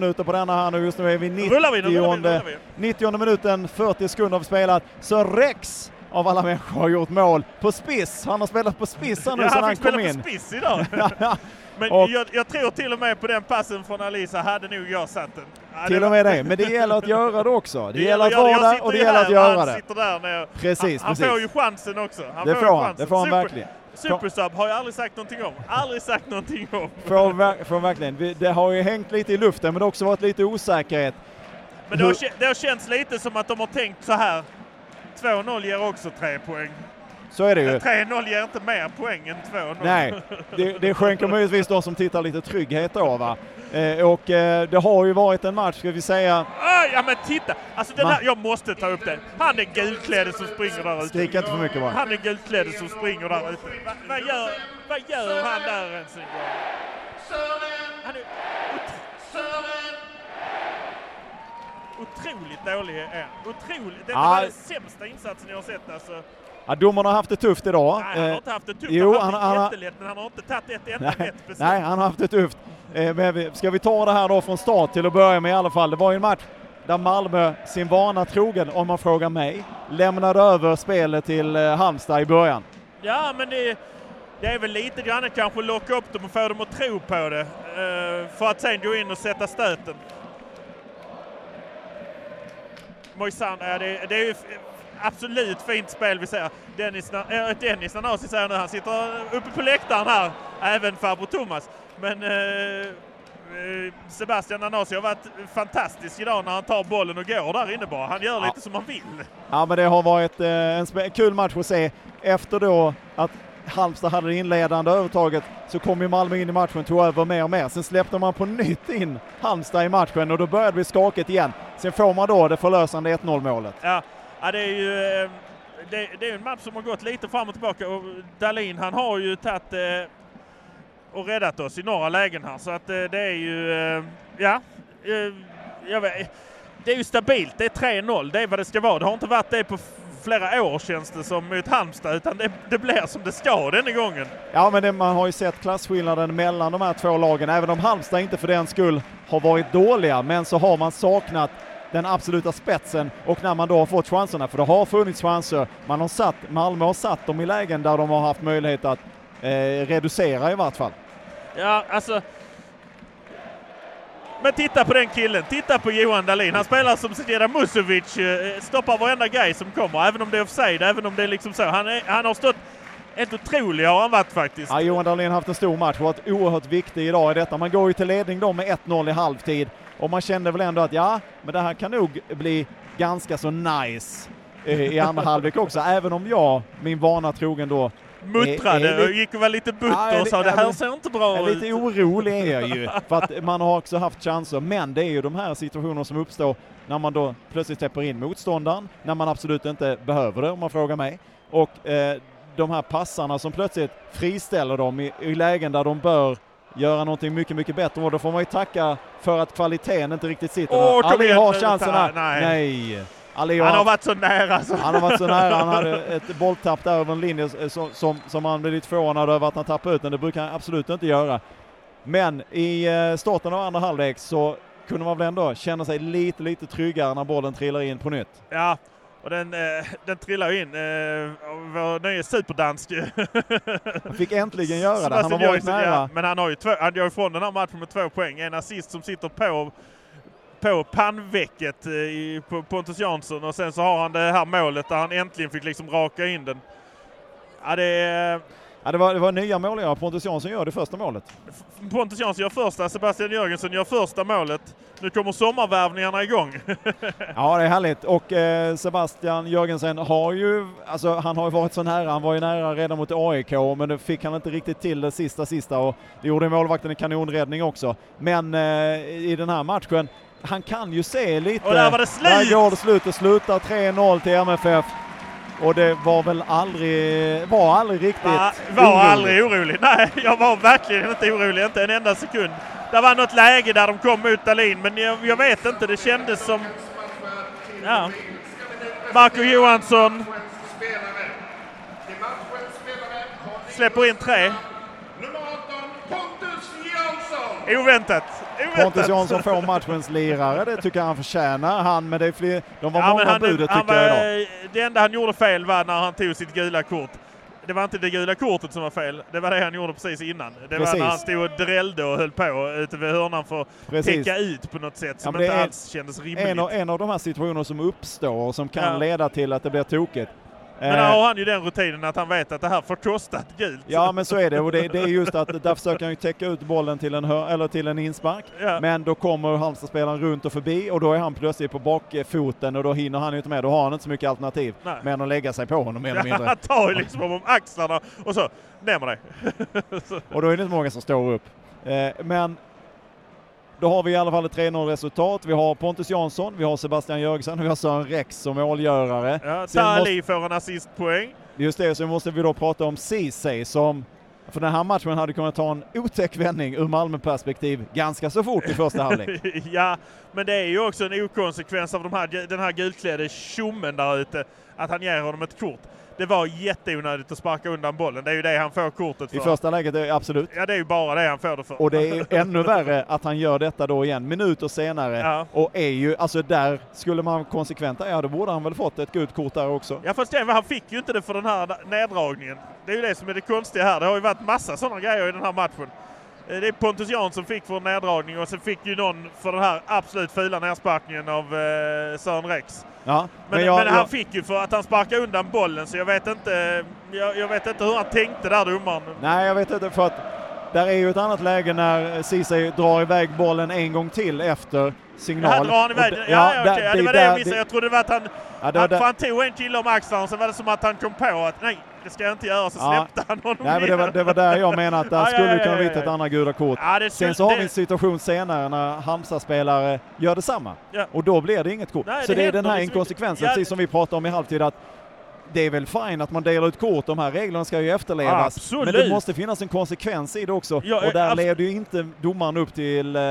minuter på denna här nu. Just nu är vi 90, Rullar vi, rullar vi, rullar vi. 90 minuten, 40 sekunder har spelat. Så Rex av alla människor har gjort mål på spiss. Han har spelat på spiss nu Ja, sedan han han fick spela kom på in. spiss idag. Men Och- jag, jag tror till och med på den passen från Alisa hade nog jag satt den. Ja, Till och med det. Men det gäller att göra det också. Det, gäller att vara där och det gäller att göra han det. Precis, han, han precis. får ju chansen också. Han Det får han, det får han verkligen. Supersub har jag aldrig sagt någonting om. Aldrig sagt någonting om. Får, ver- får verkligen. Det har ju hängt lite i luften men det har också varit lite osäkerhet. Men det har, det har känts lite som att de har tänkt så här. 2-0 ger också tre poäng. Så är det ju. 3-0 ger inte mer poäng än 2-0. Nej, det, det skänker möjligtvis de som tittar lite trygghet då va. Eh, och eh, det har ju varit en match, ska vi säga, Ah, ja men titta! Alltså den här, jag måste ta upp det. Han är gulklädd som springer där ute. Skrik inte för mycket bara. Han är gulklädd som springer där ute. Va, vad, gör, vad gör han där ens en gång? Han är otroligt dålig är. Otroligt. Det var den sämsta insatsen jag har sett alltså. ja, domarna har haft det tufft idag. Nej, han har Eh, inte haft det tufft. jo, han han- har haft det jättelätt, men han har inte tagit ett enda Nej, rätt beslut. nej, han har haft det tufft. Eh, men ska vi ta det här då från start till att börja med i alla fall. Det var ju en match där Malmö, sin vana trogen, om man frågar mig, lämnade över spelet till eh, Halmstad i början. Ja, men det, det är väl lite grann kanske locka upp dem och få dem att tro på det. Eh, för att sen gå in och sätta stöten. Moisan, ja, det, det är ju absolut fint spel vi ser. Dennis, äh, Dennis Nanasi säger nu, han sitter uppe på läktaren här, även farbror Thomas. Men eh, eh, Sebastian Nanasi har varit fantastisk idag när han tar bollen och går där inne bara. Han gör Ja. lite som han vill. Ja, men det har varit eh, en kul match att se. Efter då att Halmstad hade det inledande övertaget så kom ju Malmö in i matchen, tog över mer och mer. Sen släppte man på nytt in Halmstad i matchen och då började det bli skakigt igen. Sen får man då det förlösande 1-0 målet. Ja, ja det är ju eh, det, det är en match som har gått lite fram och tillbaka och Dalin han har ju tagit eh, och räddat oss i några lägen här så att eh, det är ju, eh, ja, eh, jag vet, det är ju stabilt. Det är 3-0, det är vad det ska vara. Det har inte varit det på flera år känns det som mot Halmstad utan det, det blir som det ska denna gången. Ja, men det, man har ju sett klasskillnaden mellan de här två lagen, även om Halmstad inte för den skull har varit dåliga, men så har man saknat den absoluta spetsen och när man då har fått chanserna, för det har funnits chanser, man har satt, Malmö har satt dem i lägen där de har haft möjlighet att eh, reducera i vart fall. Ja, alltså. Men titta på den killen. Titta på Johan Dahlin. Han spelar som Zlatan Musovic. eh, Stoppar varenda grej som kommer. Även om det är offside. Även om det är liksom så. Han, är, han har stått... Helt otrolig har han varit faktiskt. Ja, Johan Dahlin har haft en stor match och varit oerhört viktig idag i detta. Man går ju till ledning då med 1-0 i halvtid och man kände väl ändå att ja, men det här kan nog bli ganska så nice eh, i andra halvlek också, även om jag, min vana trogen då, Muttrade är- är och gick och var lite butter Ja, och sa det här ser inte bra ut. lite orolig är jag ju. För att man har också haft chanser, men det är ju de här situationerna som uppstår när man då plötsligt täpper in motståndaren, när man absolut inte behöver det om man frågar mig. Och eh, de här passarna som plötsligt friställer dem i, i lägen där de bör göra någonting mycket, mycket bättre. Och då får man ju tacka för att kvaliteten inte riktigt sitter Åh, kom Ali har chansen här. nej. Nej. Ali Han har varit så nära så. han har varit så nära, han hade ett bolltapp där över en linje som, som, som han blev lite förvånad över att han tappade ut den. Det brukar han absolut inte göra. Men i eh, starten av andra halvlek så kunde man väl ändå känna sig lite, lite tryggare när bollen trillar in på nytt. Ja, och den, eh, den trillar in. Eh, vår nya superdansk. Han fick äntligen göra det. Han har varit nära. Ja, men han har ju två, han gör ifrån den här matchen med två poäng. En assist som sitter på, på pannvecket eh, i, på Pontus Jansson och sen så har han det här målet där han äntligen fick liksom raka in den. Ja, det Ja, det, var, det var nya målgörare. Pontus Jansson gör det första målet. Pontus Jansson gör första, Sebastian Jörgensen gör första målet. Nu kommer sommarvärvningarna igång. Ja, det är härligt. Och eh, Sebastian Jörgensen har ju, alltså han har ju varit så nära. Han var ju nära redan mot AIK, men det fick han inte riktigt till det sista, sista och det gjorde målvakten en kanonräddning också. Men eh, i den här matchen, han kan ju se lite. Och där var det slut! Där går det slut. Det slutar 3-0 till MFF. Och det var väl aldrig, var aldrig riktigt Va, var oroligt. aldrig orolig. Nej, jag var verkligen inte orolig. Inte en enda sekund. Det var något läge där de kom mot Dahlin, men jag, jag vet inte. Det kändes som... Ja. Marco Johansson släpper in tre. Nummer 18, Pontus Jansson. Oväntat. Pontus Jansson får matchens lirare, det tycker jag han förtjänar. Han, men det är fler, de var Ja, många han, budet han tycker jag idag. var, det enda han gjorde fel var när han tog sitt gula kort. Det var inte det gula kortet som var fel, det var det han gjorde precis innan. Det var Precis. när han stod och drällde och höll på ute vid hörnan för att peka ut på något sätt som det inte alls kändes rimligt. En av, en av de här situationerna som uppstår och som kan Ja. leda till att det blir tokigt. Men Eh, där har han ju den rutinen att han vet att det här får kosta ett gult. Ja men så är det och det, det är just att där försöker han ju täcka ut bollen till en, hör, eller till en inspark. Ja. Men då kommer Halmstad-spelaren runt och förbi och då är han plötsligt på bakfoten och då hinner han ju inte med. Då har han inte så mycket alternativ Nej. men att lägga sig på honom mer eller mindre. Han tar ju liksom om axlarna och så ner med dig. Och då är det inte många som står upp. Eh, men då har vi i alla fall ett 3-0 resultat. Vi har Pontus Jansson, vi har Sebastian Jörgensen och vi har Sören Rex som målgörare. Ja, Sen måste- Tali får en assistpoäng. Just det, så måste vi då prata om Ceesay som för den här matchen hade kunnat ta en otäck vändning ur Malmö-perspektiv ganska så fort i första halvlek. ja, men det är ju också en okonsekvens av de här, den här gulklädde tjommen där ute, att han ger honom ett kort. Det var jätteonödigt att sparka undan bollen. Det är ju det han får kortet för. I första läget, är absolut. Ja, det är ju bara det han får det för. Och det är ännu värre att han gör detta då igen, minuter senare. Ja. Och är ju, alltså där skulle man konsekvent, ja då borde han väl fått ett gult kort där också. Ja fast det, han fick ju inte det för den här neddragningen. Det är ju det som är det konstiga här. Det har ju varit massa sådana grejer i den här matchen. Eh, Det är Pontus Jansson fick för en neddragning och sen fick ju någon för den här absolut fula nersparkningen av eh, Sören Rex. Ja, Men, jag- men han jag- fick ju för att han sparkade undan bollen så jag vet inte, jag, jag vet inte hur han tänkte där domaren. Nej, jag vet inte för att där är ju ett annat läge när Ceesay drar iväg bollen en gång till efter signal. Här drar han iväg Och den. Ja, ja, okej, ja, det var det jag missade. Jag trodde det var att han, Ja, det han, för han tog en kille om axlarna så var det som att han kom på att nej, det ska jag inte göra. Så Ja. släppte han honom Nej, men det, var, det var där jag menar att där ja, skulle ja, kunna blivit ett andra gula kort. Skulle- Sen så har det- vi en situation senare när Halmstad-spelare gör detsamma. Ja. Och då blir det inget kort. Nej, så det det, är den här liksom inkonsekvensen, Ja. precis som vi pratade om i halvtid, att det är väl fint att man delar ut kort, de här reglerna ska ju efterlevas. Absolut. Men det måste finnas en konsekvens i det också. Ja, och där leder ju inte domaren upp till, eh,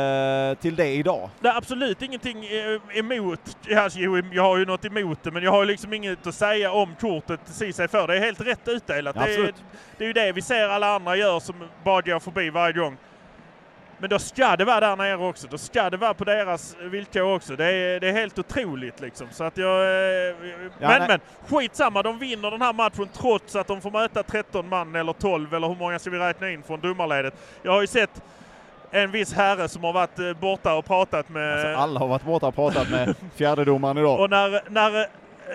till det idag. Det är absolut ingenting eh, emot, alltså, jo, jag har ju något emot det, men jag har ju liksom inget att säga om kortet Ceesay för. Det är helt rätt utdelat. Det är, det är ju det vi ser alla andra gör som bara går förbi varje gång. Men då ska det vara där nere också. Då ska det vara på deras villkor också. Det är, det är helt otroligt liksom. Så att jag... eh, men nej. men, skitsamma. De vinner den här matchen trots att de får möta 13 man eller 12 eller hur många ska vi räkna in från domarledet. Jag har ju sett en viss herre som har varit eh, borta och pratat med... Alltså, alla har varit borta och pratat med fjärdedomaren idag. Och när, när,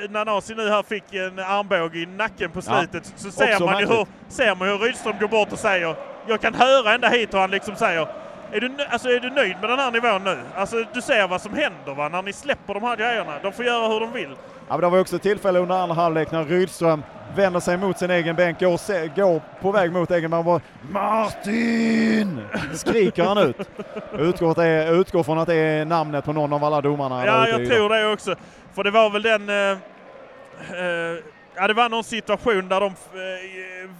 när Nasi nu här fick en armbåge i nacken på Ja. slutet så ser man, ju hur, ser man hur Rydström går bort och säger Jag kan höra ända hit och han liksom säger är du, alltså, är du nöjd med den här nivån nu? Alltså du ser vad som händer va, när ni släpper de här grejerna. De får göra hur de vill. Ja, men det var också ett tillfälle under andra halvlek när Rydström vänder sig mot sin egen bänk, går, se, går på väg mot egen och bara Martin! Skriker han ut. Utgår, det utgår från att det är namnet på någon av alla domarna. Ja, jag tror det också. För det var väl den... eh, eh, ja, det var någon situation där de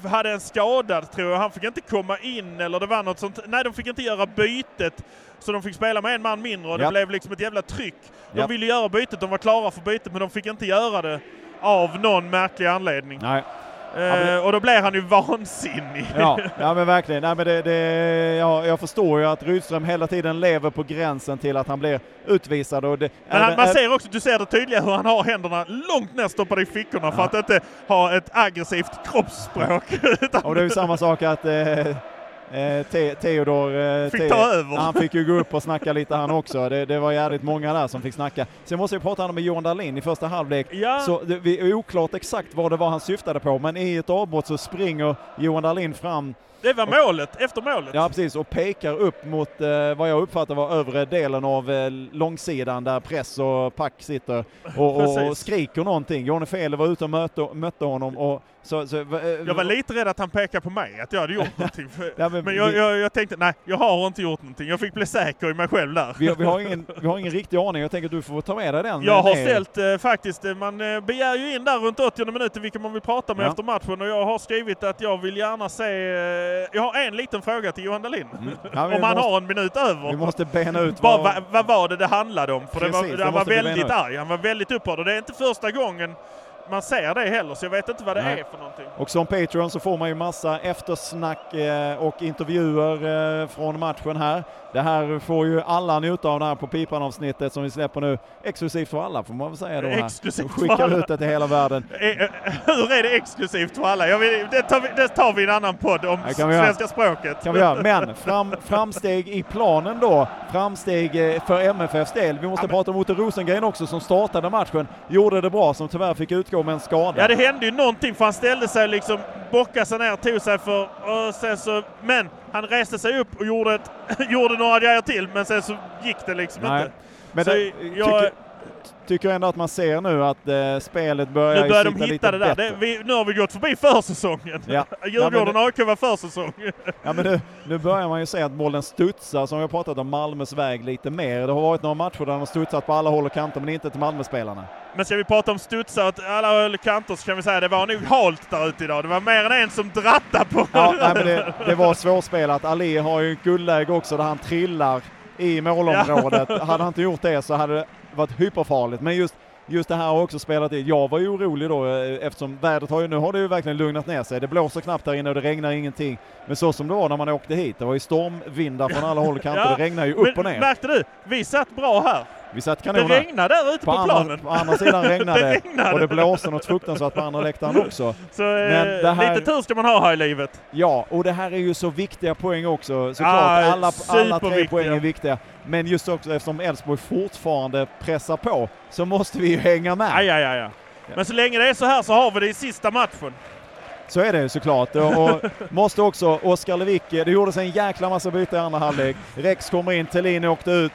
eh, hade en skadad, tror jag. Han fick inte komma in eller det var något sånt. Nej, de fick inte göra bytet. Så de fick spela med en man mindre och det Ja. blev liksom ett jävla tryck. De Ja. ville göra bytet, de var klara för bytet, men de fick inte göra det av någon märklig anledning. Nej. Eh, men det- Och då blev han ju vansinnig. Ja, ja men verkligen. Nej, men det, det, ja, jag förstår ju att Rydström hela tiden lever på gränsen till att han blir utvisad. Och det, Men han, man ser också, du ser det tydliga hur han har händerna långt nerstoppade i fickorna för Ja. att inte ha ett aggressivt kroppsspråk. Och det är ju samma sak att eh, Te, Theodor... Eh, Fick ta över. Han fick ju gå upp och snacka lite han också. Det, det var jävligt många där som fick snacka. Sen måste jag prata med Johan Dahlin i första halvlek. Ja. Så det vi är oklart exakt vad det var han syftade på, men i ett avbrott så springer Johan Dahlin fram, Det var målet, efter målet. ja precis, och pekar upp mot eh, vad jag uppfattar var övre delen av eh, långsidan där press och pack sitter och, och, och skriker någonting. Jonne Fehle var ute och mötte, mötte honom och så... så eh, Jag var lite rädd att han pekade på mig, att jag hade gjort någonting. Ja, men men jag, vi- jag, jag tänkte, nej, jag har inte gjort någonting. Jag fick bli säker i mig själv där. Vi, vi, har ingen, vi har ingen riktig aning, jag tänker att du får ta med dig den. Jag har ner. ställt eh, faktiskt, eh, man eh, begär ju in där runt 80 minuter vilka man vill prata med Ja. efter matchen och jag har skrivit att jag vill gärna se, eh, jag har en liten fråga till Johan Dahlin. Mm. Ja, Om han måste- har en minut över. Vi måste bena ut Bara, vad... vad, vad var det det handlade om? För det Precis, var, det han var måste vi väldigt arg, han var väldigt upprörd och det är inte första gången man ser det heller, så jag vet inte vad det Nej. är för någonting. Och som Patreon så får man ju massa eftersnack eh, och intervjuer eh, från matchen här. Det här får ju alla njuta av det här på Pipan-avsnittet som vi släpper nu. Exklusivt för alla får man väl säga då. Här. Exklusivt för Skickar alla. ut det till hela världen. Eh, Hur är det exklusivt för alla? Vill, det, tar vi, det tar vi i en annan podd om svenska språket. kan vi göra. Men fram, framsteg i planen då. Framsteg för MFFs del. Vi måste Ja, prata om Otto Rosengren också som startade matchen. Gjorde det bra som tyvärr fick utgå med en skada. Ja, det hände ju någonting för han ställde sig liksom, bockade sig ner, tog sig för och sen så, men han reste sig upp och gjorde, ett, gjorde några grejer till, men sen så gick det liksom Nej. inte. Men så det, jag, tycker, tycker ändå att man ser nu att eh, spelet börjar nu börjar de hitta det där. Det, vi, nu har vi gått förbi försäsongen. Ja. Djurgården Ja, AIK var försäsong. Ja, men nu, nu börjar man ju se att bollen studsar, som vi har pratat om, Malmös väg lite mer. Det har varit några matcher där den har studsat på alla håll och kanter, men inte till Malmöspelarna. Men ska vi prata om studsar åt alla håll och kanter så kan vi säga att det var nog halt där ute idag. Det var mer än en som drattade på Ja, nej, men det, det var svårspelat. Ali har ju ett guldläge också där han trillar i målområdet. Hade han inte gjort det så hade det varit hyperfarligt. Men just, just det här har också spelat i. Jag var ju orolig då eh, eftersom vädret har ju, nu har det ju verkligen lugnat ner sig. Det blåser knappt där inne och det regnar ingenting. Men så som det var när man åkte hit, det var ju stormvindar från alla håll och kanter. Ja, Det regnar ju upp Men och ner. märkte du? Vi satt bra här. Vi satt Det kanon här. regnade där ute På på, andra, planen. på andra sidan regnade Det det regnade. och det blåste något fruktansvärt på andra läktaren också. Så Men eh, det här- lite tur ska man ha här i livet. Ja, och det här är ju så viktiga poäng också. Såklart, Ja, alla, alla tre poäng är viktiga. Men just också eftersom Elfsborg fortfarande pressar på så måste vi ju hänga med. Aj, aj, aj. Men så länge det är så här så har vi det i sista matchen. Så är det ju såklart. Och, och måste också Oskar Lewicki, det gjordes en jäkla massa byten i andra halvlek. Rex kommer in, Thelin åkte ut.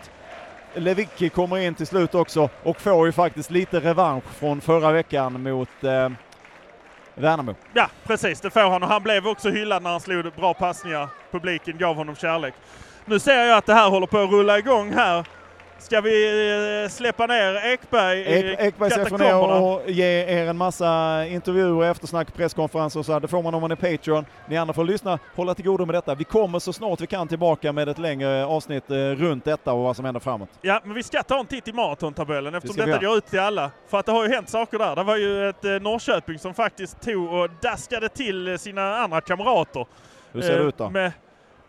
Lewicki kommer in till slut också och får ju faktiskt lite revansch från förra veckan mot eh, Värnamo. Ja, precis. Det får han och han blev också hyllad när han slog bra passningar. Publiken gav honom kärlek. Nu ser jag att det här håller på att rulla igång här. Ska vi eh, släppa ner Ekberg i Ek, Ekberg släpper ner och ger er en massa intervjuer, eftersnack, presskonferenser och så här. Det får man om man är Patreon. Ni andra får lyssna, hålla till godo med detta. Vi kommer så snart vi kan tillbaka med ett längre avsnitt eh, runt detta och vad som händer framåt. Ja, men vi ska ta en titt i maratontabellen eftersom vi detta går ut till alla. För att det har ju hänt saker där. Det var ju ett eh, Norrköping som faktiskt tog och daskade till sina andra kamrater. Hur ser det ut då? Med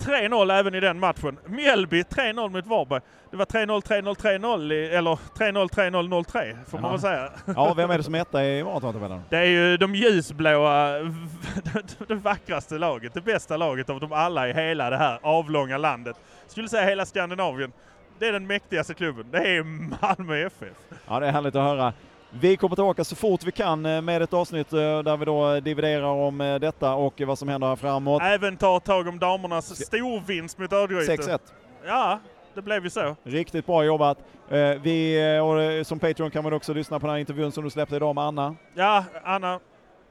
3-0 även i den matchen. Mjällby 3-0 mot Varberg. Det var 3-0, 3-0, 3-0, i- eller 3-0, 3-0, 0-3 får man väl säga. Ja, vem är det som är etta i maratontabellen? Det är ju de ljusblåa, det vackraste laget, det bästa laget av dem alla i hela det här avlånga landet. Skulle säga hela Skandinavien. Det är den mäktigaste klubben. Det är Malmö FF. Ja, det är härligt att höra. Vi kommer tillbaka så fort vi kan eh, med ett avsnitt eh, där vi då dividerar om eh, detta och vad som händer här framåt. Även tar tag om damernas storvinst mot Örgryte. 6-1. Ja, det blev ju så. Riktigt bra jobbat. Eh, Vi, eh, och eh, som Patreon kan man också lyssna på den här intervjun som du släppte idag med Anna Ja, Anna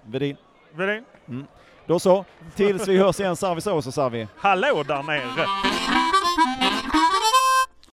Vedin. Vedin. Då så, tills vi hörs igen, Sarvi så, så Sarvi. Hallå där nere!